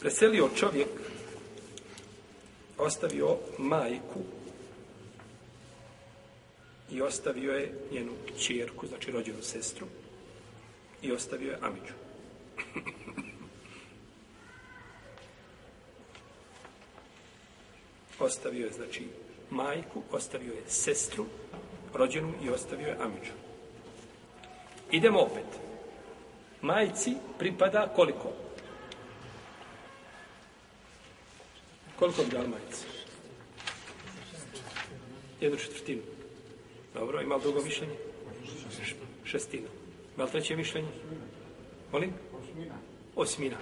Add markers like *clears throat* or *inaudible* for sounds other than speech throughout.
preselio čovjek, ostavio majku i ostavio je njenu čerku, znači rođenu sestru, i ostavio je Amidžu. *laughs* ostavio je, znači, majku, ostavio je sestru, rođenu i ostavio je Amidžu. Idemo opet. Majci pripada koliko? Koliko bi dal majice? Jednu četvrtinu. Dobro, ima li drugo mišljenje? Šestina. Ima li treće mišljenje? Molim? Osmina. Osmina.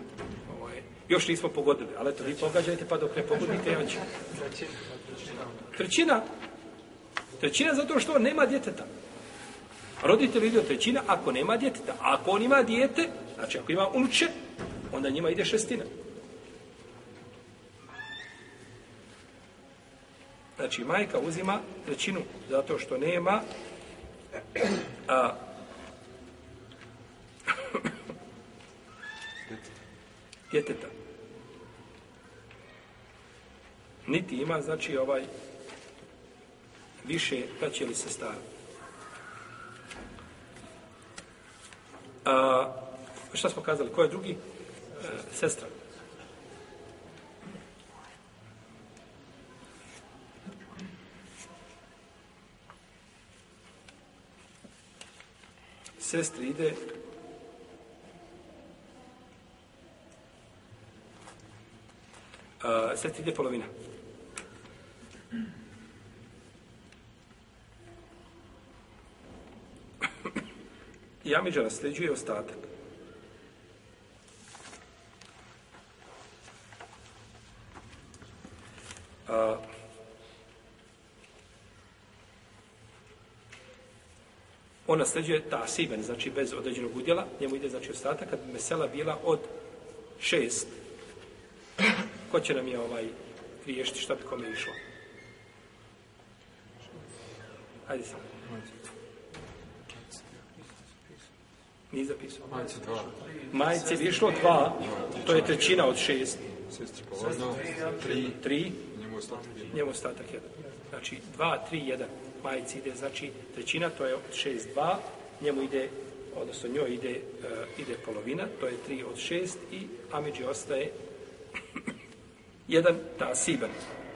Još nismo pogodili, ali to vi pogađajte pa dok ne pogodite, ja ću. Trećina. Trećina zato što nema djeteta. Roditelj vidio trećina ako nema djeteta. A ako on ima djete, znači ako ima unuče, onda njima ide šestina. Šestina. Znači, majka uzima trećinu zato što nema a, *coughs* djeteta. Niti ima, znači, ovaj više kaće li se stara. A, šta smo kazali? Ko je drugi? E, sestra. sestra. sestri ide a, sestri ide polovina i *clears throat* Amidža nasljeđuje ostatak a, on nasljeđuje ta siben, znači bez određenog udjela, njemu ide znači ostatak, kad bi mesela bila od šest. Ko će nam je ovaj riješiti šta bi kome išlo? Hajde sam. Nije zapisao. Majci dva. Majci bi išlo dva, to je trećina od šest. Sestri polovno, tri. Njemu ostatak jedan. Njemu ostatak jedan. Znači, 2, 3, 1. Majici ide, znači, trećina, to je 6, 2. Njemu ide, odnosno njoj ide, uh, ide polovina, to je 3 od 6. I Amidži ostaje 1 *coughs* ta Sibar.